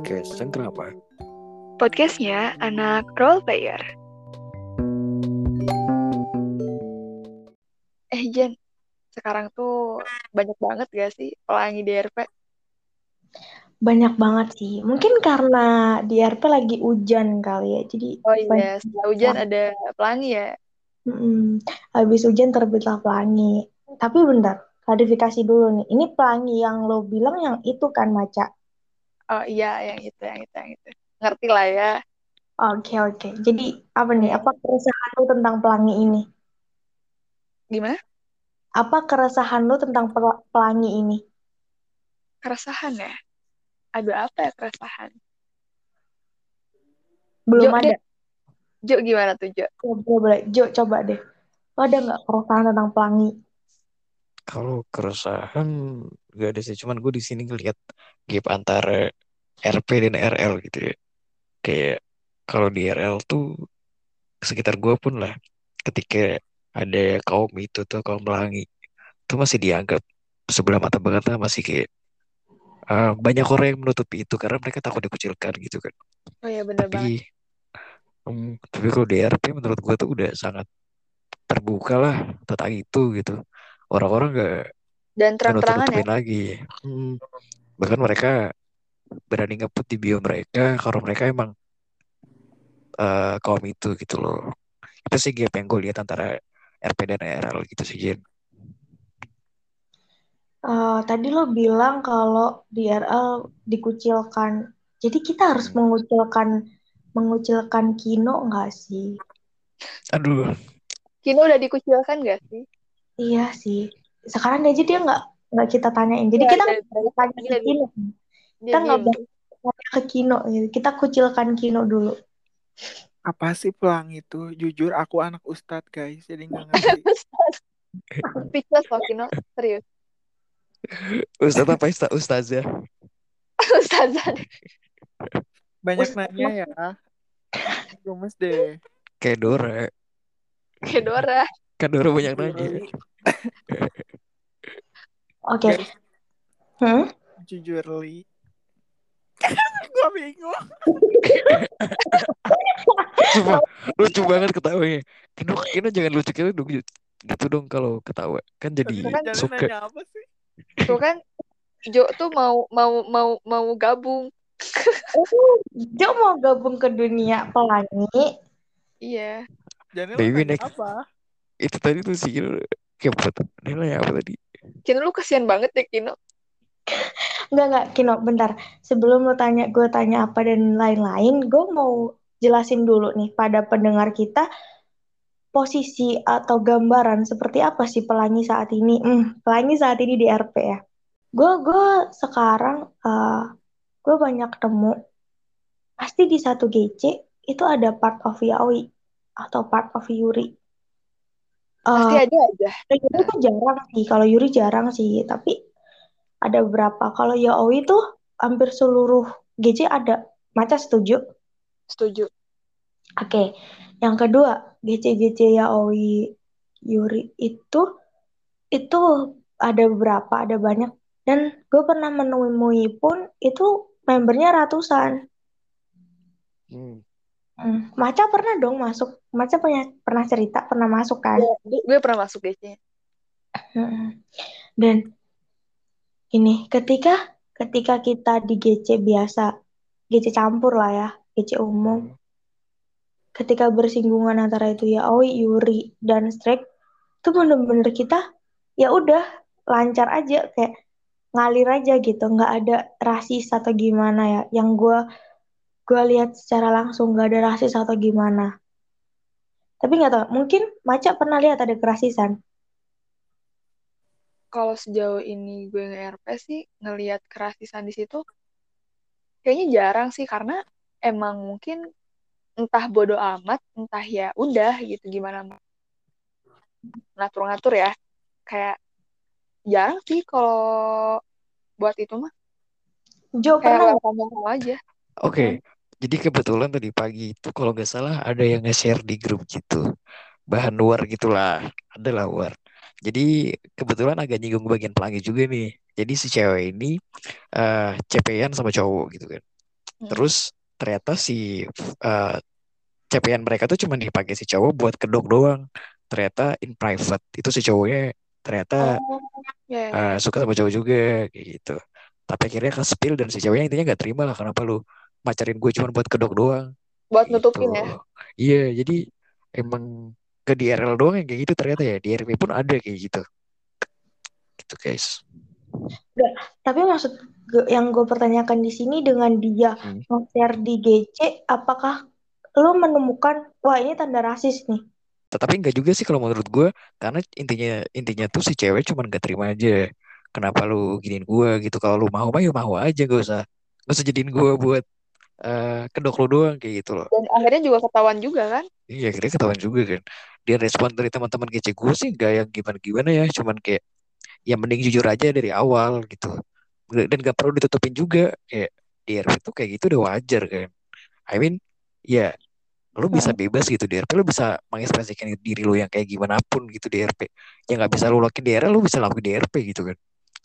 podcast. Yang kenapa? Podcastnya anak role player. Eh Jen, sekarang tuh banyak banget gak sih pelangi di RP? Banyak banget sih. Mungkin karena di RP lagi hujan kali ya. Jadi Oh iya, banyak setelah hujan ada pelangi ya. Mm-mm. Habis hujan terbitlah pelangi. Tapi bentar, klarifikasi dulu nih. Ini pelangi yang lo bilang yang itu kan, Maca? Oh iya, yang itu, yang itu, yang itu. Ngerti lah ya. Oke, oke. Jadi apa nih? Apa keresahan lo tentang pelangi ini? Gimana? Apa keresahan lo tentang pel- pelangi ini? Keresahan ya? Ada apa ya keresahan? Belum Jo, ada. deh. Jo gimana tuh Jo? Ya, boleh, boleh. Jo, coba deh. Lo ada nggak keresahan tentang pelangi? Kalau keresahan gak ada sih. Cuman gue di sini ngeliat gap antara RP dan RL gitu ya. Kayak kalau di RL tuh sekitar gue pun lah. Ketika ada kaum itu tuh kaum pelangi. Itu masih dianggap sebelah mata banget lah masih kayak ah, banyak orang yang menutupi itu karena mereka takut dikucilkan gitu kan. Oh iya bener banget. Tapi hmm, tapi kalau di RP menurut gue tuh udah sangat terbuka lah tentang itu gitu. Orang-orang gak Dan terang-terangan ya. lagi. Hmm, bahkan mereka berani nge-put di bio mereka kalau mereka emang eh, kaum itu gitu loh. Itu sih gap yang gue lihat antara RP dan RL gitu sih Jen. Eh, tadi lo bilang kalau di RL dikucilkan. Jadi kita harus Hmm. mengucilkan mengucilkan Kino nggak sih? Aduh, Kino udah dikucilkan gak sih? Iya sih. Sekarang aja dia nggak nggak kita tanyain. Jadi Iya, kita dari- nggak dari- tanya ke iya, Kino. Kita nggak diem. tanya ke Kino. gitu. Kita kucilkan Kino dulu. Apa sih pelangi itu? Jujur aku anak ustadz guys, jadi nggak ngerti. Speechless loh Kino, serius. Ustadz apa Ustadz Ustazah? Ustazah. Banyak Ustadz nanya ya. Gemes deh. Kayak Dora. Kayak Dora. Kan Dora banyak nanya. Oke. Guys, Hmm? jujur li. Gue bingung. Sumpah, lucu banget ketawanya. Kino, Kino jangan lucu Kino dong. Gitu dong kalau ketawa. Kan jadi Kan Jadi suka. apa sih? Tuh kan Jo tuh mau mau mau mau gabung. Oh, Jo mau gabung ke dunia pelangi. Iya. Jadi apa? Itu tadi tuh sih. Kayak buat nilai apa tadi? Kino lu kasihan banget ya Kino. Enggak, enggak, Kino, bentar. Sebelum lo tanya, gue tanya apa dan lain-lain, gue mau jelasin dulu nih pada pendengar kita posisi atau gambaran seperti apa sih pelangi saat ini. Hmm, pelangi saat ini di RP ya. Gue gue sekarang eh gue banyak ketemu pasti di satu GC itu ada part of Yaoi atau part of Yuri. Pasti Eh, ada aja. Yuri tuh jarang sih, kalau Yuri jarang sih, tapi ada beberapa. Kalau Yaoi tuh hampir seluruh GC ada. Maca setuju? Setuju. Oke. Yang kedua, GC-GC Yaoi Yuri itu itu ada beberapa, ada banyak. Dan gue pernah menemui pun itu membernya ratusan. Hmm. Hmm. Maca pernah dong masuk. Maca punya pernah cerita, pernah masuk kan? Gue, gue- pernah masuk DC-nya. Mm-mm. Dan ini ketika ketika kita di GC biasa, GC campur lah ya, GC umum, ketika bersinggungan antara itu ya Aoi, Yuri dan Strike, itu bener-bener kita ya udah lancar aja kayak ngalir aja gitu, nggak ada rasis atau gimana ya. Yang gue gue lihat secara langsung nggak ada rasis atau gimana. Tapi nggak tahu, mungkin Maca pernah lihat ada kerasisan. Kalau sejauh ini gue nge-RP sih ngelihat kerasisan di situ kayaknya jarang sih karena emang mungkin entah bodo amat, entah ya udah gitu gimana ngatur-ngatur ya. Kayak jarang sih kalau buat itu mah Jo kayak pernah welcome aja. Oke, jadi kebetulan tadi pagi itu kalau nggak salah ada yang nge-share di grup gitu. Bahan luar gitulah, adalah war. Jadi kebetulan agak nyinggung bagian pelangi juga nih. Jadi si cewek ini eh cepean sama cowok gitu kan. Hmm. Terus ternyata si eh cepean mereka tuh cuma dipakai si cowok buat kedok doang. Ternyata in private itu si cowoknya ternyata Oh, eh, suka sama cowok juga kayak gitu. Tapi akhirnya ke spill dan si ceweknya intinya nggak terima lah kenapa lu macarin gue cuma buat kedok doang Buat gitu. nutupin ya. Iya, jadi emang ke DRL doang yang kayak gitu ternyata ya. Di RP pun ada kayak gitu. Gitu guys. Tapi maksud gue- yang gue pertanyakan di sini dengan dia Hmm. nge-share di GC, apakah lo menemukan wah ini tanda rasis nih? Tetapi enggak juga sih kalau menurut gue karena intinya intinya tuh si cewek cuma nggak terima aja. Kenapa lu giniin gue gitu? Kalau lu mau mah ya mau aja gak usah gak usah jadiin gue buat eh, kedok lu doang kayak gitu loh. Dan akhirnya juga ketahuan juga kan. Iya, akhirnya ketahuan juga kan. Dia respon dari teman-teman GC gue sih nggak yang gimana-gimana ya, cuman kayak ya mending jujur aja dari awal gitu. Dan gak perlu ditutupin juga kayak di RP tuh kayak gitu udah wajar kan. I mean, ya lu bisa bebas gitu di RP, lu bisa mengekspresikan diri lu yang kayak gimana pun gitu di RP. Yang nggak bisa lu lakuin di RL, lu bisa lakuin di RP gitu kan.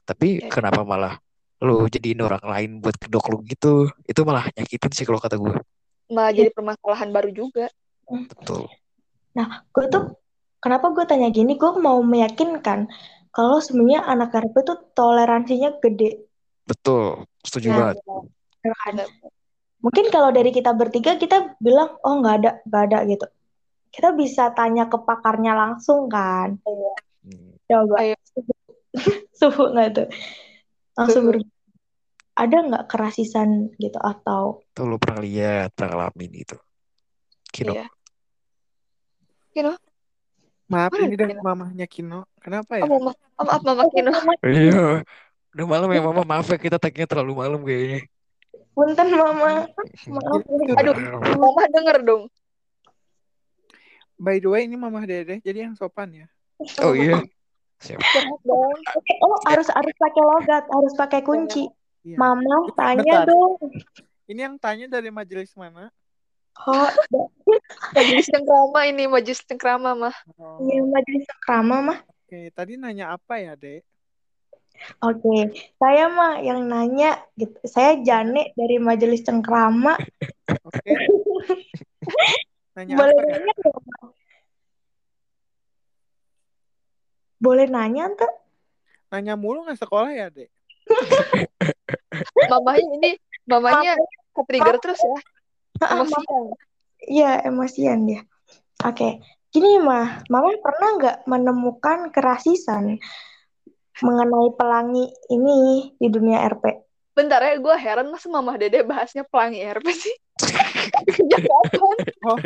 Tapi Ya. kenapa malah lu jadiin orang lain buat kedok lu gitu? Itu malah nyakitin sih kalau kata gue. Malah jadi permasalahan baru juga. Betul. Nah, gue tuh kenapa gue tanya gini? Gue mau meyakinkan kalau sebenarnya anak RP tuh toleransinya gede. Betul. Setuju Nah, banget. kan? Mungkin kalau dari kita bertiga kita bilang oh nggak ada, nggak ada gitu. Kita bisa tanya ke pakarnya langsung kan. Hmm. Coba Ayo. suhu nggak tuh? Langsung ber- ada nggak kerasisan gitu atau Tuh lu pernah lihat, pernah ngalamin gitu. Kino. Iya. Kino. Maaf Mana ini dah Kino? mamahnya Kino. Kenapa Oh, ya? mama. Oh, maaf, Mama Kino. Iya. Udah malam ya mama, maaf ya kita tagnya terlalu malam kayaknya. punten mama maaf Aduh. Mama denger dong. by the way ini mamah Dede jadi yang sopan ya. Oh iya. Siap. Oh harus harus pakai logat harus pakai kunci Iya. mama Bentar. tanya dong Ini yang tanya dari majelis mana? oh Majelis cengkrama ini, majelis cengkrama mah. Oh, iya majelis krama mah Oke, tadi nanya apa ya, Dek? Oke, saya mah yang nanya gitu. Saya Jane dari Majelis Cengkrama. Oke. Nanya Boleh apa ya? nanya? Boleh nanya tuh? Nanya mulu nggak sekolah ya, Dek? Mamanya ini, mamanya ke-trigger terus ya. Emosian. Iya, emosian dia. Oke, gini mah, Mama pernah nggak menemukan kerasisan mengenai pelangi ini di dunia RP? Bentar ya, gue heran masa Mama Dede bahasnya pelangi RP sih. Oh,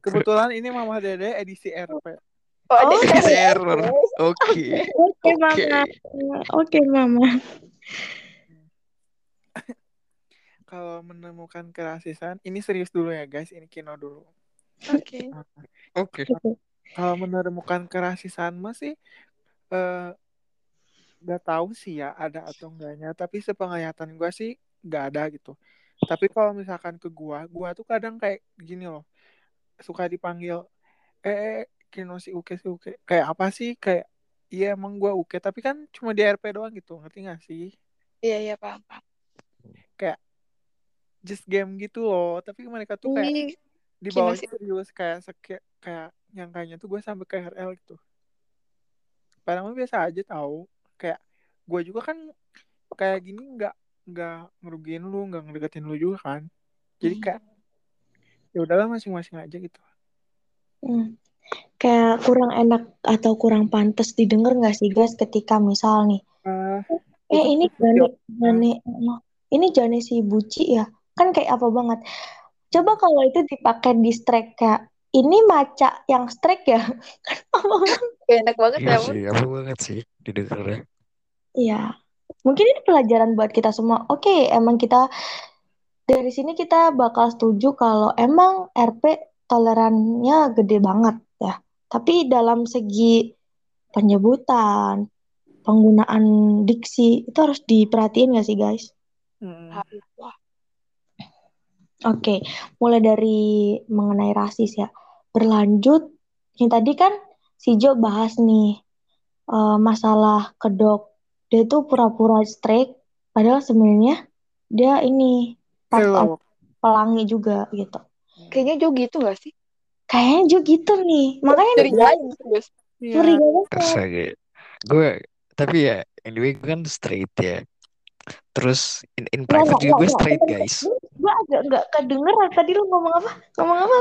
kebetulan ini Mama Dede edisi RP. Oh, Oh, yang error. Oke. Oke, Oke. Mama. Oke, Mama. Kalau menemukan kerasisan, ini serius dulu ya, guys. Ini Kino dulu. Oke. Oke. Kalau menemukan kerasisan masih eh nggak tahu sih ya ada atau enggaknya. Tapi sepenglihatan gue sih nggak ada gitu. Tapi kalau misalkan ke gua, gua tuh kadang kayak gini loh, suka dipanggil, eh, eh Kino si Uke si Uke. Kayak apa sih? Kayak iya emang gua Uke, tapi kan cuma di RP doang gitu, ngerti gak sih? Iya, iya, paham, paham. Kayak just game gitu loh. Tapi mereka tuh kayak di bawah serius kayak kayak kayak nyangkanya tuh gue sampai ke RL gitu. Padahal mah biasa aja tahu. Kayak gue juga kan kayak gini nggak nggak ngerugiin lu, nggak ngedeketin lu juga kan. Jadi kayak ya udahlah masing-masing aja gitu. Hmm. Kayak kurang enak atau kurang pantas didengar nggak sih guys ketika misal nih, Eh, eh ini Jane, Jane, ini Jane si Buci ya, kan kayak apa banget. Coba kalau itu dipakai di strike kayak ini maca yang strike ya, kan apa banget. Kayak enak banget Iya ya, sih, apa banget sih didengarnya. Iya, mungkin ini pelajaran buat kita semua. Oke, emang kita dari sini kita bakal setuju kalau emang RP tolerannya gede banget ya. Tapi dalam segi penyebutan, penggunaan diksi itu harus diperhatiin nggak sih guys? mm, Wah, Oke, mulai dari mengenai rasis ya. Berlanjut, yang tadi kan si Jo bahas nih eh, masalah kedok. Dia tuh pura-pura strike, padahal sebenarnya dia ini part pelangi juga gitu. Kayaknya Jo gitu gak sih? Kayaknya Jo gitu nih. Makanya Dari lain serius. Iya. curiga banget. Astaga. Gue tapi ya anyway gue kan straight ya. Terus in, in private juga gue straight guys. Gue agak nggak kedengeran tadi lu ngomong apa? Ngomong apa?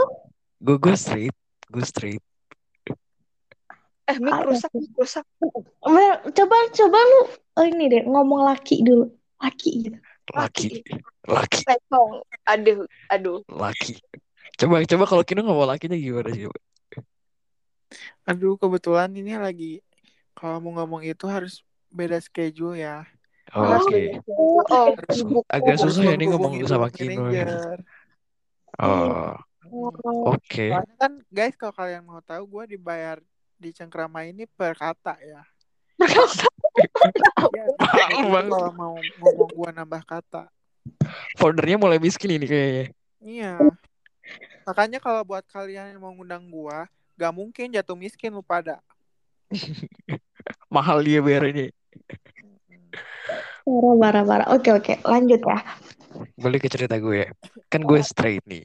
Gue gue straight, gue straight. Eh, mic Ada rusak, mic rusak. Coba coba lu oh ini deh ngomong laki dulu. Laki gitu. Laki, laki, Level. Aduh, aduh. laki. Coba coba kalau Kino ngomong lakinya gimana sih? coba? Aduh, kebetulan ini lagi kalau mau ngomong itu harus beda schedule ya. Oh, Oke. Oh, sibuk. Agak susah ya nih ngomong sama Kino ya. Oh, oke. Soalnya kan guys kalau kalian mau tahu gue dibayar di cengkrama ini per kata ya. Ya, jadi banget. kalau mau ngomong gue nambah kata. Foundernya mulai miskin ini kayaknya. Iya. Makanya kalau buat kalian yang mau ngundang gua, gak mungkin jatuh miskin lu pada. Mahal dia bayarnya. Parah, parah, parah. Oke, oke. Lanjut ya. Balik ke cerita gue ya. Kan gue straight nih.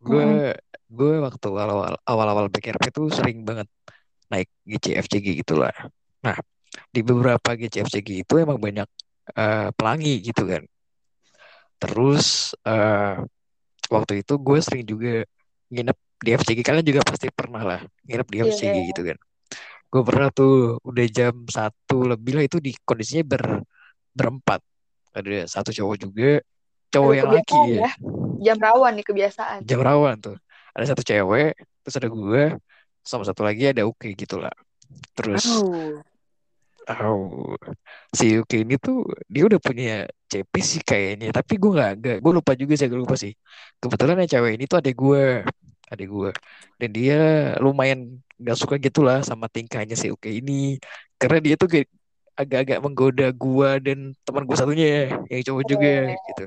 Gue gue waktu awal-awal awal-awal BKRP tuh sering banget naik GCFCG gitu lah. Nah, di beberapa GCFCG itu emang banyak eh, pelangi gitu kan. Terus eh, waktu itu gue sering juga nginep di FCG. Kalian juga pasti pernah lah nginep di Iya, FCG iya. gitu kan. Gue pernah tuh udah jam satu lebih lah itu di kondisinya ber berempat. Ada satu cowok juga, cowok Aduh, yang laki ya ya. Jam rawan nih kebiasaan. jam rawan tuh ada satu cewek terus ada gue sama satu lagi ada Uke gitu lah terus Aduh. oh, si Uke ini tuh dia udah punya CP sih kayaknya tapi gue nggak nggak gue lupa juga sih gue lupa sih kebetulan yang cewek ini tuh adek gue adek gue dan dia lumayan nggak suka gitu lah sama tingkahnya si Uke ini. Karena dia tuh agak-agak menggoda gue dan teman gue satunya yang cowok juga gitu.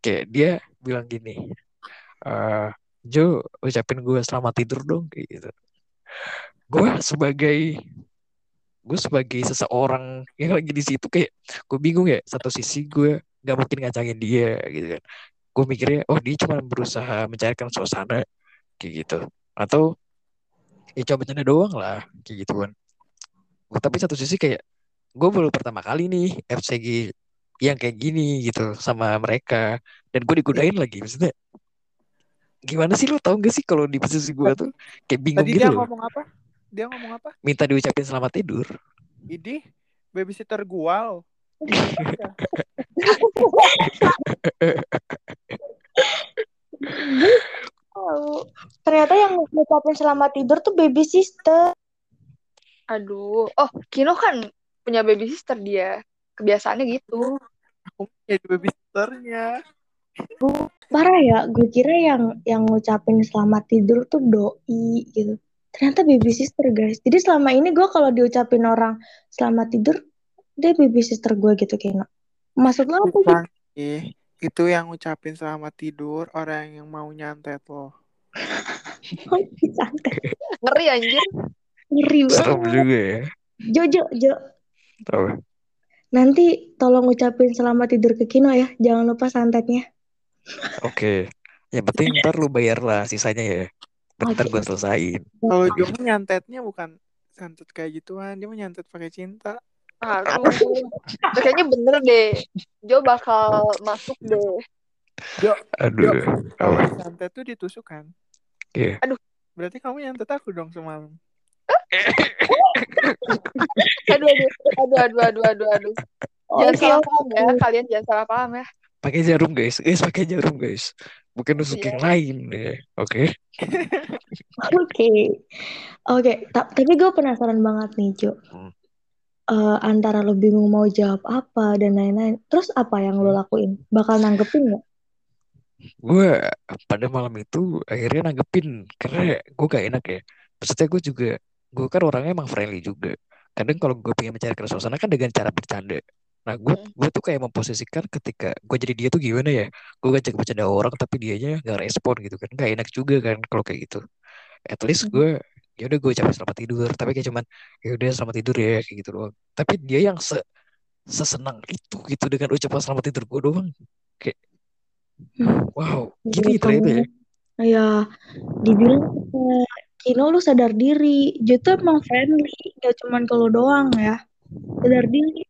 Kayak dia bilang gini eh Jo ucapin gue selamat tidur dong kayak gitu. Gue sebagai gue sebagai seseorang yang lagi di situ kayak gue bingung ya satu sisi gue nggak mungkin ngacangin dia gitu kan. Gue mikirnya oh dia cuma berusaha mencairkan suasana kayak gitu. Atau ya coba bercanda doang lah kayak gitu kan tapi satu sisi kayak gue baru pertama kali nih FCG yang kayak gini gitu sama mereka dan gue digodain lagi maksudnya gimana sih lu tau gak sih kalau di posisi gue tuh kayak bingung Tadi gitu dia loh ngomong apa? Dia ngomong apa? minta diucapin selamat tidur Idi, babysitter gua. loh. Tahu. Ternyata yang ngucapin selamat tidur tuh baby sister. Aduh. Oh, Kino kan punya baby sister dia. Kebiasaannya gitu. Aku jadi babysitternya. Parah ya, gue kira yang yang ngucapin selamat tidur tuh doi gitu. Ternyata baby sister guys. Jadi selama ini gue kalau diucapin orang selamat tidur, dia baby sister gue gitu kayaknya. Maksud lo apa sih? Itu yang ngucapin selamat tidur orang yang mau nyantet loh. Ngeri anjir. Ngeri serem banget. juga ya Jojo, Jo, Tau. nanti tolong ucapin selamat tidur ke Kino ya. Jangan lupa santetnya. oke yang penting ntar lu bayar lah sisanya ya bentar Oke. gue selesain Kalau Jo nyantetnya bukan santet kayak gituan, dia mah nyantet pakai cinta. Aduh. Kayaknya bener deh. Jo bakal masuk deh. Jo, aduh kalau apa santet tuh ditusuk kan? Iya. Aduh. Berarti kamu nyantet aku dong semalam. Aduh, aduh, aduh, aduh, aduh, aduh, aduh. Jangan Oke, salah paham ya, kalian jangan salah paham ya. pakai jarum guys guys pakai jarum guys bukan nusuk Iya. yang lain ya oke Oke, oke. Ta- Tapi gue penasaran banget nih, Jo. Hmm. Eh, antara lo bingung mau jawab apa dan lain-lain. Terus apa yang lo lakuin? Bakal nanggepin nggak? gue pada malam itu akhirnya nanggepin karena gue gak enak ya maksudnya gue juga gue kan orangnya emang friendly juga kadang kalau gue pengen mencari suasana kan dengan cara bercanda nah gue Hmm. gue tuh kayak memposisikan ketika gue jadi dia tuh gimana ya gue ngajak bercanda orang tapi dianya nggak respon gitu kan nggak enak juga kan kalau kayak gitu at least Hmm. gue ya udah gue ucapin selamat tidur tapi kayak cuman ya udah selamat tidur ya kayak gitu doang tapi dia yang se sesenang itu gitu dengan ucapan selamat tidur gue doang kayak. Wow, Jadi gini ternyata ya. Ya, dibilang Kino lu sadar diri. Dia tuh emang friendly, gak cuman kalau doang ya. Sadar diri.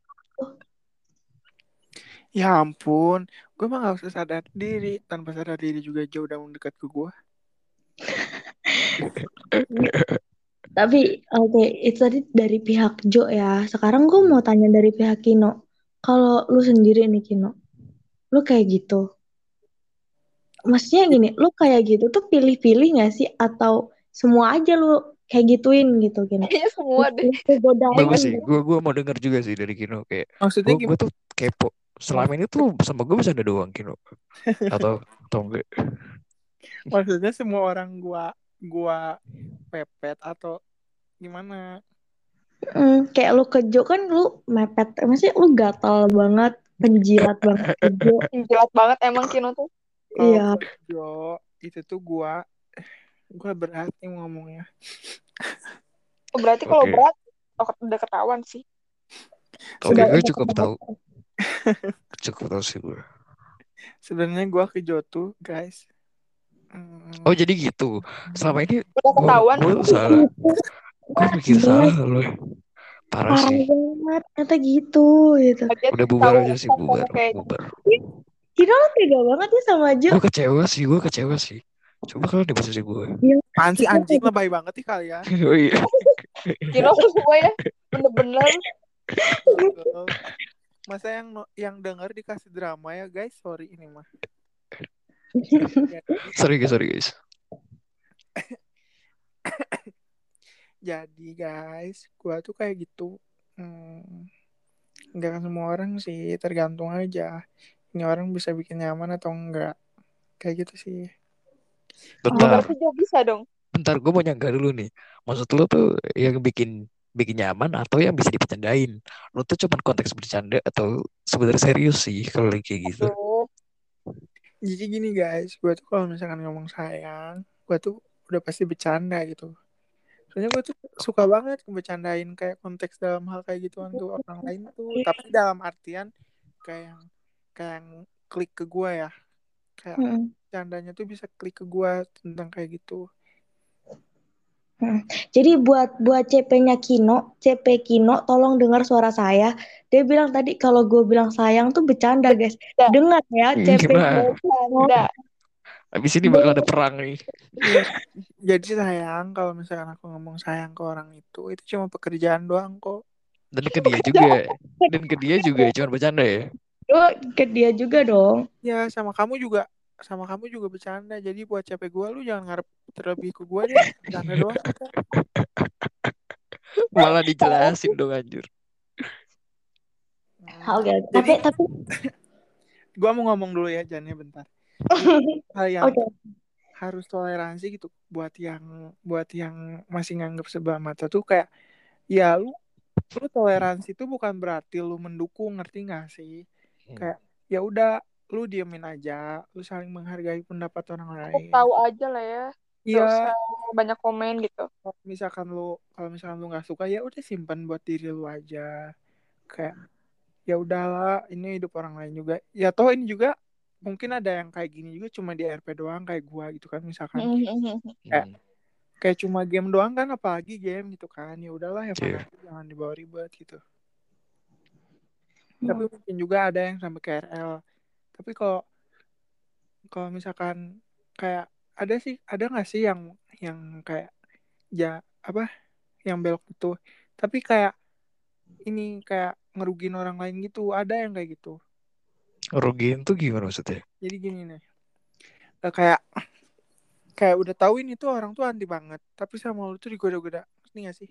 Ya ampun, gue mah gak usah sadar diri. Tanpa sadar diri juga jauh udah mendekat ke gue. Tapi oke, itu tadi dari pihak Jo ya. Sekarang gue mau tanya dari pihak Kino. Kalau lu sendiri nih Kino, lu kayak gitu. Maksudnya gini, lu kayak gitu tuh pilih-pilih gak sih? Atau semua aja lu kayak gituin gitu Kino? Kayaknya semua deh. Bagus sih. gitu. Gue gua mau denger juga sih dari Kino kayak Maksudnya gue gue tuh kepo. Selama ini tuh sama gue bisa ada doang Kino. Atau atau enggak? Maksudnya semua orang gua gua pepet atau gimana? Hmm, kayak lu ke Jo kan lu mepet. Maksudnya lu gatal banget, penjilat banget ke Jo. Jelas banget emang Kino tuh. Kalau Iya. buat Jo itu tuh gua gua berat nih ngomongnya. Oh, berarti kalau Oke. berat oh, udah ketahuan sih. Oke, Udah- gue cukup tahu. Cukup tahu sih gue. Sebenarnya gua ke Jo tuh, guys. Hmm, Oh jadi gitu. Selama ini Udah gue ketahuan. gue salah. Gue mikir salah loh. Parah Parah sih. banget, ternyata gitu gitu. Udah bubar aja sih, bubar, kayak bubar. Kira lu tega banget ya sama Jo. Gue kecewa sih, gue kecewa sih. Coba kalau di posisi gue. apaan sih anjing lebay banget nih kalian. Oh iya. Kino semua ya bener-bener Masa yang yang denger dikasih drama ya, guys? Sorry ini mah. Sorry guys, sorry guys. Jadi guys, gua tuh kayak gitu. Hmm, nggak kan semua orang sih, tergantung aja. Ini orang bisa bikin nyaman atau enggak. Kayak gitu sih. Oh, Bentar, Jo bisa dong. bentar gue mau nyangka dulu nih. Maksud lu tuh yang bikin bikin nyaman atau yang bisa dipercandain? Lu tuh cuma konteks bercanda atau sebenarnya serius sih kalau kayak gitu? Tuh. Jadi gini guys, gua tuh kalau misalkan ngomong sayang, gua tuh udah pasti bercanda gitu. Soalnya gua tuh suka banget ngebecandain kayak konteks dalam hal kayak gituan tuh orang lain tuh. Tapi dalam artian kayak yang kayak yang klik ke gua ya. Kayak Mm-mm. candanya tuh bisa klik ke gua tentang kayak gitu. Jadi buat buat CP-nya Kino, CP Kino, tolong dengar suara saya. Dia bilang tadi kalau gue bilang sayang tuh bercanda guys. Dengar ya Hmm, CP? Kino. Abis ini bakal ada perang nih. Iya. Jadi sayang kalau misalkan aku ngomong sayang ke orang itu, itu cuma pekerjaan doang kok. Dan ke dia juga. Dan ke dia juga cuma bercanda ya. Ke dia juga dong. Ya sama kamu juga sama kamu juga bercanda. Jadi buat capek gua lu jangan ngarep terlebih ke gua deh. Bercanda doang kita. Malah dijelasin dong anjir. Hmm. Oke, Jadi tapi tapi gua mau ngomong dulu ya Jannya bentar. Hal yang oke. harus toleransi gitu buat yang buat yang masih nganggap sebelah mata tuh kayak ya lu lu toleransi itu bukan berarti lu mendukung ngerti gak sih? Kayak ya udah lu diemin aja, lu saling menghargai pendapat orang lain. tahu aja lah ya. Iya, usah banyak komen gitu. kalau misalkan lu kalau misalkan lu nggak suka ya udah simpan buat diri lu aja. Kayak ya udahlah, ini hidup orang lain juga. Ya toh ini juga mungkin ada yang kayak gini juga cuma di RP doang kayak gua gitu kan misalkan kayak kayak cuma game doang kan apalagi game gitu kan ya udahlah ya Iya. aja, jangan dibawa ribet gitu tapi mungkin juga ada yang sampai KRL tapi kalau kalau misalkan kayak ada sih ada nggak sih yang yang kayak ya apa yang belok itu tapi kayak ini kayak ngerugin orang lain gitu ada yang kayak gitu Rugiin tuh gimana maksudnya? jadi gini nih Eh, kayak kayak udah tahu ini tuh orang tuh anti banget tapi sama lu tuh digoda-goda ngerti gak sih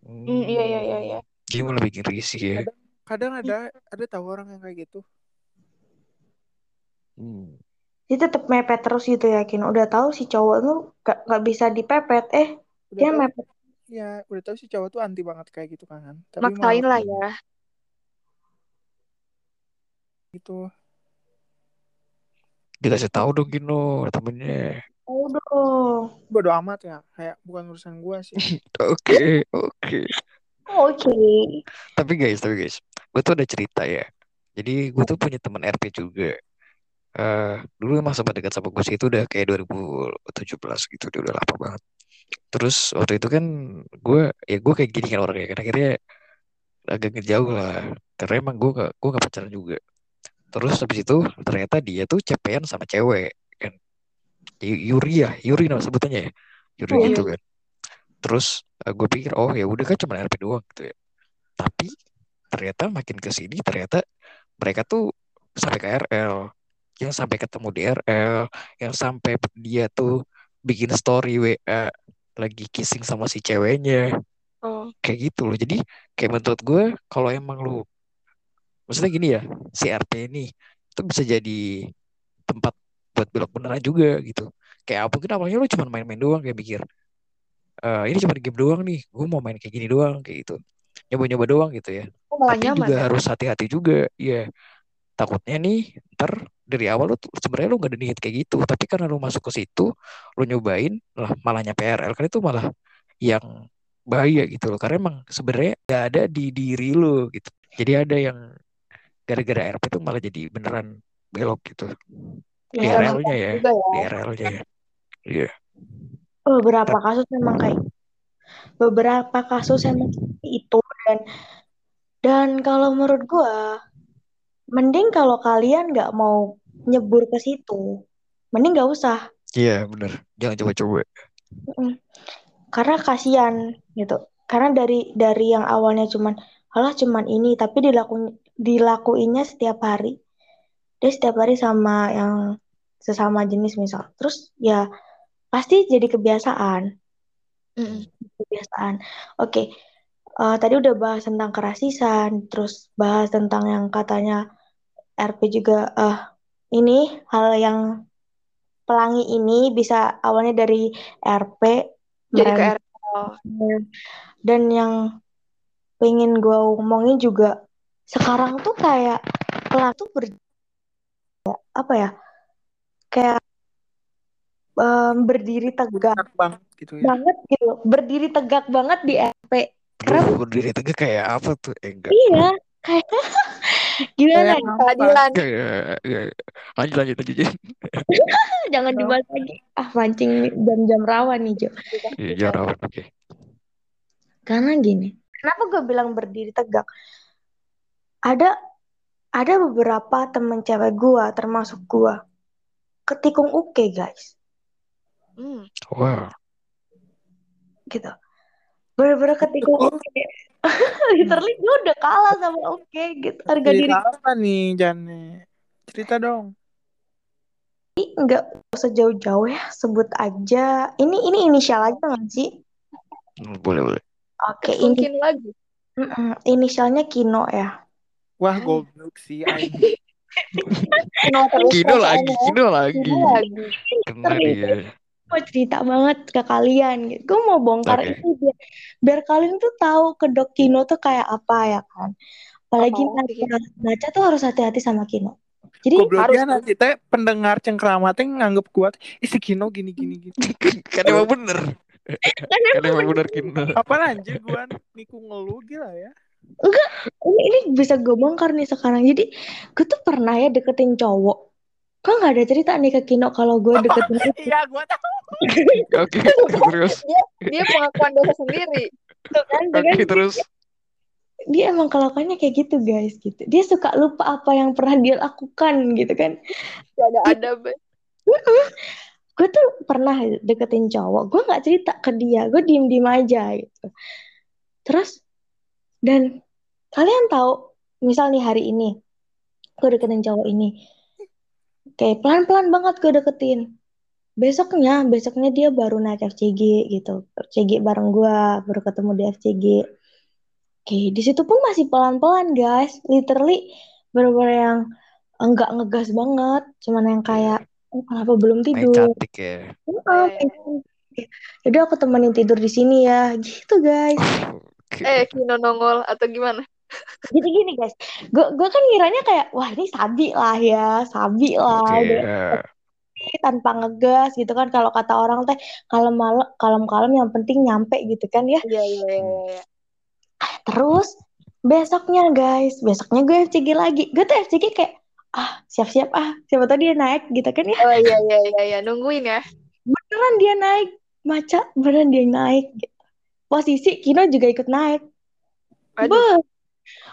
Hmm, iya iya iya iya. Jadi malah bikin risih ya. kadang kadang ada ada tahu orang yang kayak gitu Hmm. Dia tetap mepet terus gitu yakin. Udah tahu si cowok tuh gak, gak bisa dipepet. Eh, udah dia tahu mepet. ya udah tahu si cowok tuh anti banget kayak gitu kan tapi Maksain lah ya. gitu Dikasih tahu dong Gino temennya. Tahu dong. bodo amat ya kayak bukan urusan gua sih Oke, oke. Oke. Tapi guys, tapi guys, gue tuh ada cerita ya. Jadi gue tuh punya teman RP juga. Eh dulu emang sempat dekat sama gue sih itu udah kayak 2017 gitu dia udah lama banget. Terus waktu itu kan gue ya gue kayak gini kan orangnya kan akhirnya agak ngejauh lah. Karena emang gue gak gue gak pacaran juga. Terus habis itu ternyata dia tuh cepean sama cewek kan. Yuri ya Yuri nama sebutannya ya? Yuri Oh, gitu Yuri. kan. Terus gue pikir oh ya udah kan cuma RP doang gitu ya. Tapi ternyata makin ke sini ternyata mereka tuh sampai ke RL yang sampai ketemu di RL yang sampai dia tuh bikin story WA lagi kissing sama si ceweknya. Oh, kayak gitu loh. Jadi kayak menurut gue kalau emang lu maksudnya gini ya si RP ini itu bisa jadi tempat buat belok beneran juga gitu. Kayak apa mungkin awalnya lu cuma main-main doang kayak mikir "Eh, ini cuma game doang nih gue mau main kayak gini doang kayak gitu. Nyoba-nyoba doang gitu ya. Oh tapi nyaman juga ya. harus hati-hati juga ya takutnya nih ntar dari awal lu tuh sebenarnya lu gak ada niat kayak gitu. Tapi karena lu masuk ke situ lu nyobain lah malah nyampe RL kan itu malah yang bahaya gitu loh. Karena emang sebenarnya gak ada di diri lu gitu. Jadi ada yang gara-gara RP tuh malah jadi beneran belok gitu. Di Ya, emang RL-nya ya ya. di RL-nya ya. Iya. Beberapa Tapi- kasus memang kayak beberapa kasus emang itu dan dan kalau menurut gua mending kalau kalian nggak mau nyebur ke situ mending nggak usah iya bener jangan coba-coba Mm. karena kasihan gitu karena dari dari yang awalnya cuman halah cuman ini tapi dilakuin dilakuinnya setiap hari dia setiap hari sama yang sesama jenis misal terus ya pasti jadi kebiasaan Mm-mm. kebiasaan. Oke, eh, tadi udah bahas tentang kerasisan, terus bahas tentang yang katanya RP juga. eh ini hal yang pelangi ini bisa awalnya dari RP Jadi ke. RL. dan yang pengen gue omongin juga sekarang tuh kayak pelaku tuh ber, apa ya kayak em, berdiri tegak Enak banget gitu ya. banget gitu, berdiri tegak banget di RP. Karena Duh, berdiri tegak kayak apa tuh eh, enggak Iya, kayak gimana ya? Keadilan. kayak kayak- lanjut lanjut lanjut Jen. Jangan dibahas lagi. Ah, mancing nih, jam-jam rawan nih, Jo. Iya, jangan rawan oke Karena gini, kenapa gue bilang berdiri tegak? Ada ada beberapa temen cewek gue, termasuk gue, ketikung uke guys, Hmm. wow gitu. Bener-bener ketikung Oh. uke. Literally gue udah kalah sama uke gitu. Harga diri Cerita apa nih, Jane? Cerita dong. nggak usah jauh-jauh ya, sebut aja. Ini ini inisial aja nggak sih? Boleh boleh Oke, ini Mungkin lagi. mm-mm, inisialnya Kino ya. Wah, goblok sih. Kino Kino lagi. Kino lagi Kino lagi. kena dia mau cerita banget ke kalian gitu. Gue mau bongkar Oke. itu biar, biar kalian tuh tahu kedok Kino tuh kayak apa ya kan. Apalagi Apalagi, baca, baca tuh harus hati-hati sama Kino. Jadi Gobloknya harus. nanti teh pendengar cengkeramatnya nganggep kuat, ih si Kino gini gini gini. kan emang bener kan kan emang bener Kino Apa anjir gua niku ngeluh gila ya. ini, ini bisa gue bongkar nih sekarang. Jadi gue tuh pernah ya deketin cowok. Kok nggak ada cerita nih ke Kino kalau gue deketin itu Iya, gua tahu. oke terus Dia dia pengakuan dosa sendiri. kan, tuh kan oke terus dia emang kelakuannya kayak gitu guys gitu. Dia suka lupa apa yang pernah dia lakukan gitu kan. Gak ada adab. gue tuh pernah deketin cowok gue nggak cerita ke dia gue diem diem aja gitu terus dan kalian tahu misal nih hari ini gue deketin cowok ini kayak pelan pelan banget gue deketin. Besoknya besoknya dia baru naik FCG gitu. FCG bareng gue baru ketemu di FCG oke di situ pun masih pelan pelan guys. Literally bener-bener yang enggak ngegas banget. Cuman yang kayak oh, kenapa belum tidur? cantik ya. Oh, Jadi aku temenin tidur di sini ya, gitu guys. oke. Eh, Kino nongol atau gimana? Jadi gini guys, gue gue kan ngiranya kayak wah ini sabi lah ya, sabi lah, oke udah ya. tanpa ngegas gitu kan. Kalau kata orang teh kalem kalem kalem yang penting nyampe gitu kan ya. Iya, iya, iya, iya. Terus besoknya guys, besoknya gue FCG lagi. Gue tuh FCG kayak ah siap-siap ah siapa tahu dia naik gitu kan ya Oh iya iya iya iya nungguin ya. beneran dia naik maca beneran dia naik gitu. posisi Kino juga ikut naik Aduh.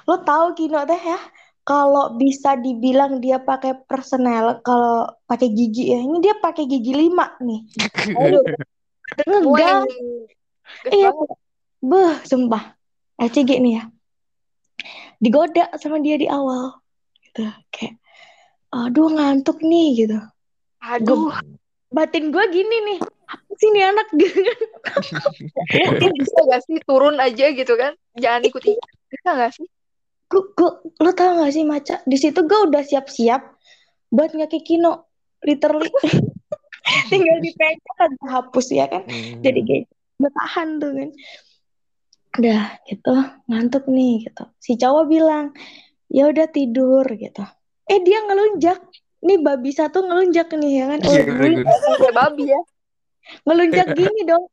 Lo tahu Kino teh ya? Kalau bisa dibilang dia pakai personel kalau pakai gigi ya. Ini dia pakai gigi lima nih. Aduh. Ges iya. beh sumpah. ACG nih ya. Digoda sama dia di awal. Gitu kayak aduh ngantuk nih gitu. Aduh. batin gue gini nih nih anak gitu kan Mungkin bisa gak sih turun aja gitu kan? Jangan ikut ikut. Bisa gak sih? gue, gue, lo tau gak sih maca di situ gue udah siap-siap buat ngeki Kino literally tinggal dipencet aja hapus ya kan Hmm. jadi kayak bertahan tuh kan udah gitu ngantuk nih gitu si cowok bilang ya udah tidur gitu eh dia ngelunjak nih babi satu ngelunjak nih ya kan Iya, oh, babi ya. Ngelunjak gini dong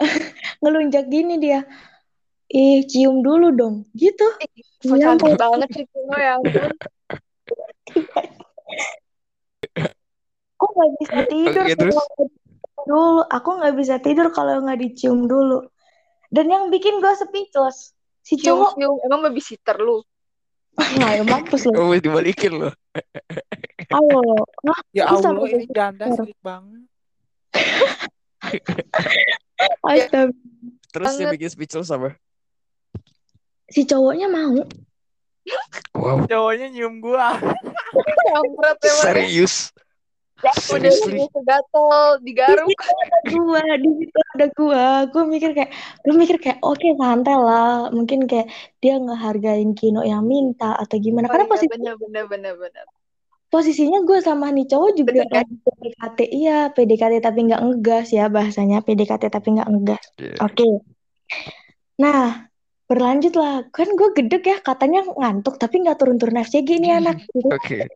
ngelunjak gini dia ih cium dulu dong gitu Iya, cantik banget sih Kino ya ampun. aku nggak bisa tidur Oke, terus? dulu aku nggak bisa tidur kalau nggak dicium dulu dan yang bikin gue speechless si cowok Cium-cium. Emang babysitter lu? nggak ya mampus loh Oh, mesti dibalikin loh. ayo Hah? Ya Allah, ini janda sulit banget. astaga Terus yang Banget. bikin speechless apa? si cowoknya mau Wow, Cowoknya nyium gua. Kampret emang. ya. serius. Udah Seriously. udah segatel, digaruk. gua di situ ada gua gua mikir kayak gua mikir kayak oke santai lah mungkin kayak dia ngehargain Kino yang minta atau gimana Oh karena iya, bener bener bener bener. Posisinya gue sama nih cowok juga Bener kan? PDKT iya PDKT tapi nggak ngegas ya bahasanya PDKT tapi nggak ngegas Iya. oke nah berlanjut lah kan gue gedek ya katanya ngantuk tapi nggak turun-turun FCG nih anak gitu. Oke.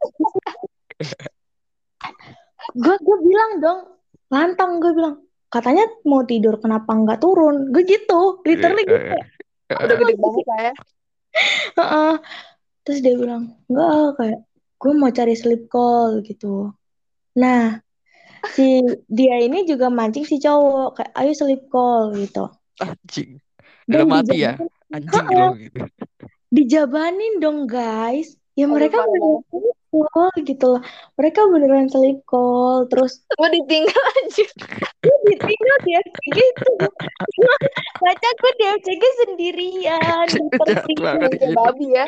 gue gue bilang dong lantang gue bilang katanya mau tidur kenapa nggak turun gue gitu literally Iya, gitu iya. Udah gede banget lah ya. Heeh. terus dia bilang enggak kayak gue mau cari sleep call gitu nah si dia ini juga mancing si cowok kayak ayo sleep call gitu Anjing. dan Udah mati ya? dijabanin Anjing lo gitu. dijabanin dong guys ya Aduh, mereka beneran sleep call gitu loh mereka beneran sleep call terus Gue ditinggal aja. gue ditinggal di FCG itu baca gue di FCG sendirian Kayak gitu. babi ya.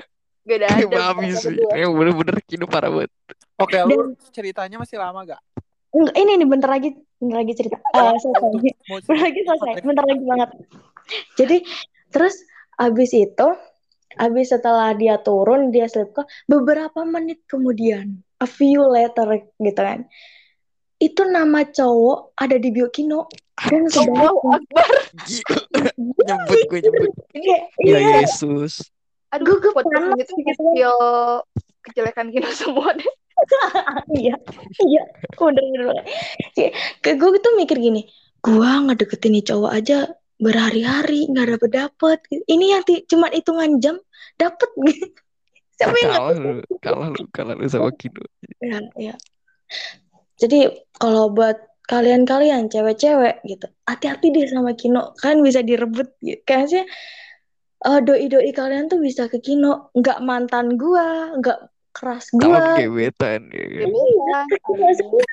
Gak ada ada babi mereka sih. Yang bener-bener kino parah banget. Oke, dan lu ceritanya masih lama gak? enggak ini nih bentar lagi bentar lagi cerita Eh selesai bentar lagi selesai bentar lagi banget jadi terus abis itu abis setelah dia turun dia sleep call beberapa menit kemudian a few later gitu kan itu nama cowok ada di Biokino dan Anjing. Allahu sebaliknya Akbar. Nyebut gue nyebut. Kayak Ya iya Yesus. Aduh gue gue podcast panas ini tuh gitu kan spill kejelekan kita semua deh. iya iya bener bener ke gue tuh mikir gini gua ngedeketin nih cowok aja berhari-hari nggak dapet dapet ini yang cuma hitungan jam dapet siapa yang Kalah lu. Kalah lu. Kalah lu sama Kino. ya, ya. jadi kalau buat kalian-kalian cewek-cewek gitu hati-hati deh sama Kino kan bisa direbut gitu kayaknya eh, doi-doi kalian tuh bisa ke Kino nggak mantan gua nggak keras gua gebetan ya Ya kan.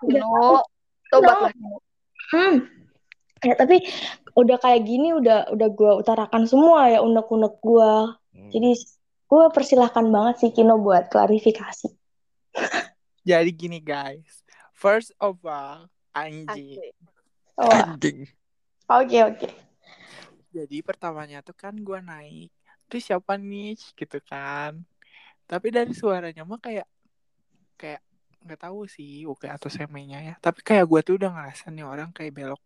Kino. Hmm. Ya, tapi udah kayak gini udah udah gue utarakan semua ya unek-unek gue. Hmm. Jadi gue persilahkan banget sih Kino buat klarifikasi. Jadi gini guys. First of all, anjing. Wah, Anjing. oke oke. Jadi pertamanya tuh kan gua naik. Terus siapa nih gitu kan. Tapi dari suaranya mah kayak kayak nggak tahu sih oke atau semenya ya. Tapi kayak gua tuh udah ngerasa nih orang kayak belok.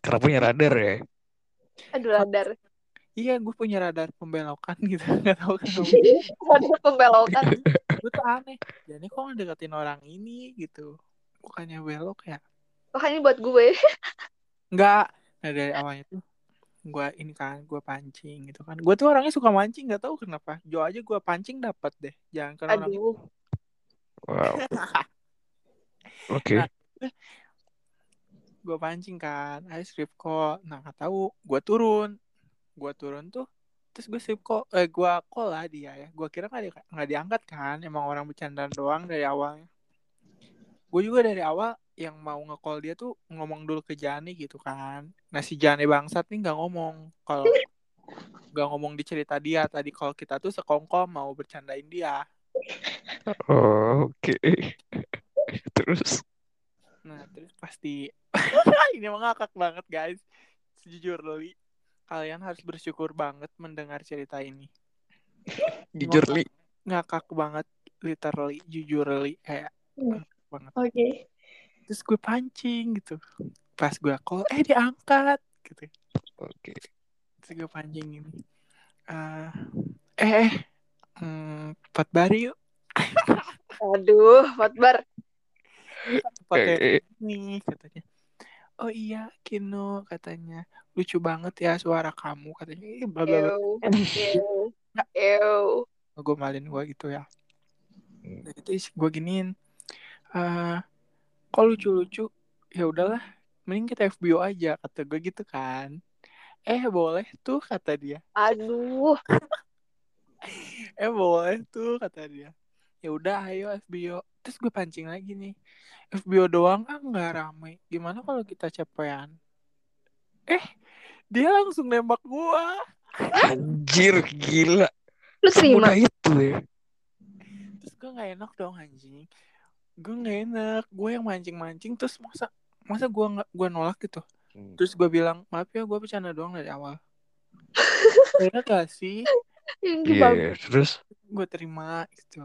Karena punya radar ya. Aduh radar. Iya, gue punya radar pembelokan gitu. Nggak tahu kenapa. Radar pembelokan. gue tuh aneh. Jadi kok ngedeketin orang ini gitu. Bukannya belok ya? Wah ini buat gue. Enggak. Nah dari awalnya tuh gue ini kan gue pancing gitu kan. Gue tuh orangnya suka mancing nggak tahu kenapa. Jo aja gue pancing dapat deh. Jangan kan orang. Wow. Oke. Nah, gue pancing kan ayo strip call nah nggak tahu gue turun gue turun tuh terus gue strip call eh gue call lah dia ya gue kira nggak di, diangkat kan emang orang bercanda doang dari awalnya gue juga dari awal yang mau nge-call dia tuh ngomong dulu ke Jani gitu kan nah si Jani bangsat nih nggak ngomong kalau nggak ngomong di cerita dia tadi kalau kita tuh sekongkol mau bercandain dia Oh, oke. Terus Nah, terus pasti ini mengakak banget guys. Sejujurly, kalian harus bersyukur banget mendengar cerita ini. jujur li. Ngakak banget, literally, jujurly kayak Hmm. ngakak banget. Oke. Terus gue pancing gitu. Pas gue call, eh diangkat gitu. Oke. Terus gue pancing ini. Eh, eh, eh, hmm, pot bari yuk. Aduh, Eh, eh, nih katanya. Oh iya, Kino katanya. Lucu banget ya suara kamu katanya. Ih, bla bla. Ew. gue malin gue gitu ya Udah gitu gue giniin eh kok lucu-lucu ya udahlah mending kita FBO aja kata gue gitu kan. Eh boleh tuh kata dia. Aduh. eh boleh tuh kata dia. Ya udah ayo FBO terus gue pancing lagi nih. FBO doang ah nggak rame. Gimana kalau kita cepean eh dia langsung nembak gua. Anjir, gila. Lu terima? Itu ya. terus gue nggak enak dong anjing gue nggak enak gue yang mancing mancing terus masa masa gue nggak gue nolak gitu terus gue bilang maaf ya gue bercanda doang dari awal Kira gak sih Ini Iya, bagus. terus gue terima gitu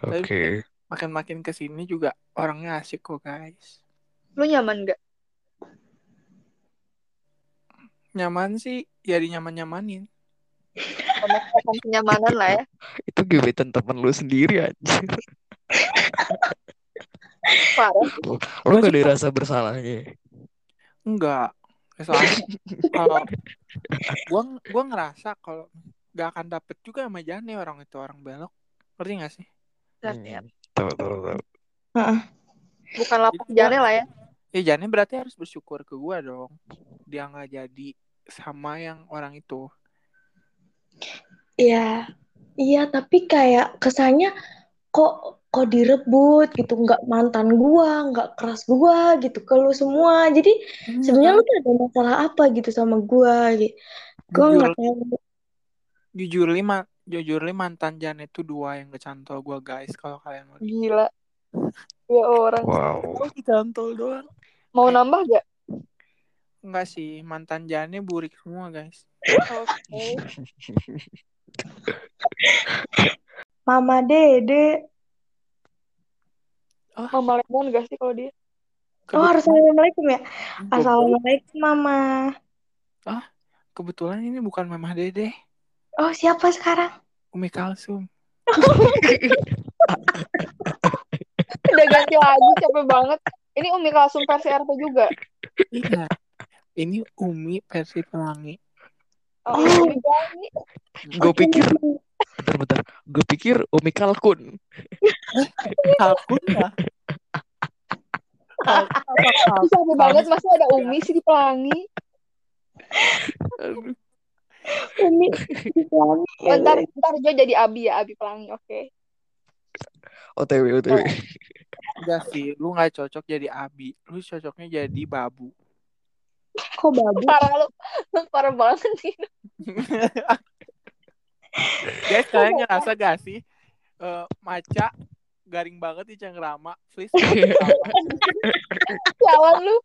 oke. makin makin ke sini juga orangnya asik kok guys Lu nyaman gak? nyaman sih ya di nyaman nyamanin kenyamanan lah ya. Itu gebetan temen lu sendiri anjir. Parah. Lu gak ada rasa bersalahnya. enggak Ya, soalnya kalau gue gue ngerasa kalau gak akan dapet juga sama Jane orang itu orang belok ngerti gak sih Benar, ya. Hmm, Tahu tahu tahu. Bukan lapak jane lah ya. ya Jane berarti harus bersyukur ke gue dong dia nggak jadi sama yang orang itu Iya, iya tapi kayak kesannya kok kok direbut gitu, nggak mantan gua, nggak keras gua gitu ke lu semua. Jadi sebenarnya lu tuh ada masalah apa gitu sama gua gitu. Gua nggak tahu. jujur lima jujur li mantan Jane itu dua yang kecantol gue guys kalau kalian mau Gila. Ya orang. Wow. Oh, kecantol doang Mau nambah gak? enggak sih mantan Jane burik semua guys Oke. Mama Dede. Mama Lemon gak sih kalau dia? Oh, harus assalamualaikum ya. Assalamualaikum Mama. kebetulan ini bukan Mamah Dede Oh, siapa sekarang? Umi Kalsum Udah ganti lagi, capek banget. Ini Umi Kalsum versi RP juga. iya ini Umi versi pelangi Oh, Oh. Gue pikir bentar-bentar. Gue pikir Umi Kalkun. Kalkun ya Kalkun apa Kalkun? Capek banget, masa ada Umi sih di pelangi. Aduh. Umi. Oh, ntar, ntar Jo jadi Abi ya, Abi pelangi, oke. OTW OTW. Enggak sih, lu nggak cocok jadi Abi. Lu cocoknya jadi Babu. Kok babu? Parah lu, lu parah banget sih. Kalian ngerasa gak sih eh, maca garing banget di Cengkrama? Please. Sialan lu.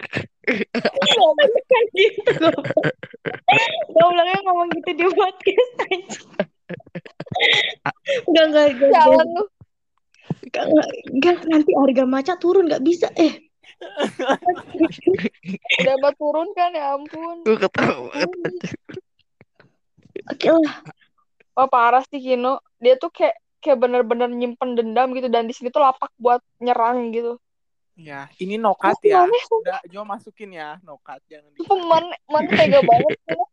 Kan gitu goblok. Gobloknya ngomong gitu di podcast aja. Enggak, enggak, enggak. Lu. Enggak, enggak, enggak, nanti harga maca turun nggak bisa eh. Udah mau turun kan, ya ampun. Gue ketawa. Oke lah. Wah, parah sih Kino. Dia tuh kayak kayak bener-bener nyimpen dendam gitu. Dan di sini tuh lapak buat nyerang gitu. ya, ini nokat ya. aneh, Udah, Jo masukin ya nokat jangan di. Teman, man tega banget. Kino.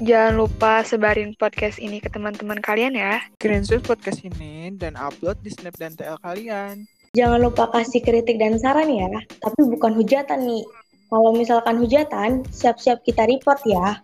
Jangan lupa sebarin podcast ini ke teman-teman kalian ya. Screenshot podcast ini dan upload di Snap dan TL kalian. Jangan lupa kasih kritik dan saran ya, tapi bukan hujatan nih. Kalau misalkan hujatan, siap-siap kita report ya.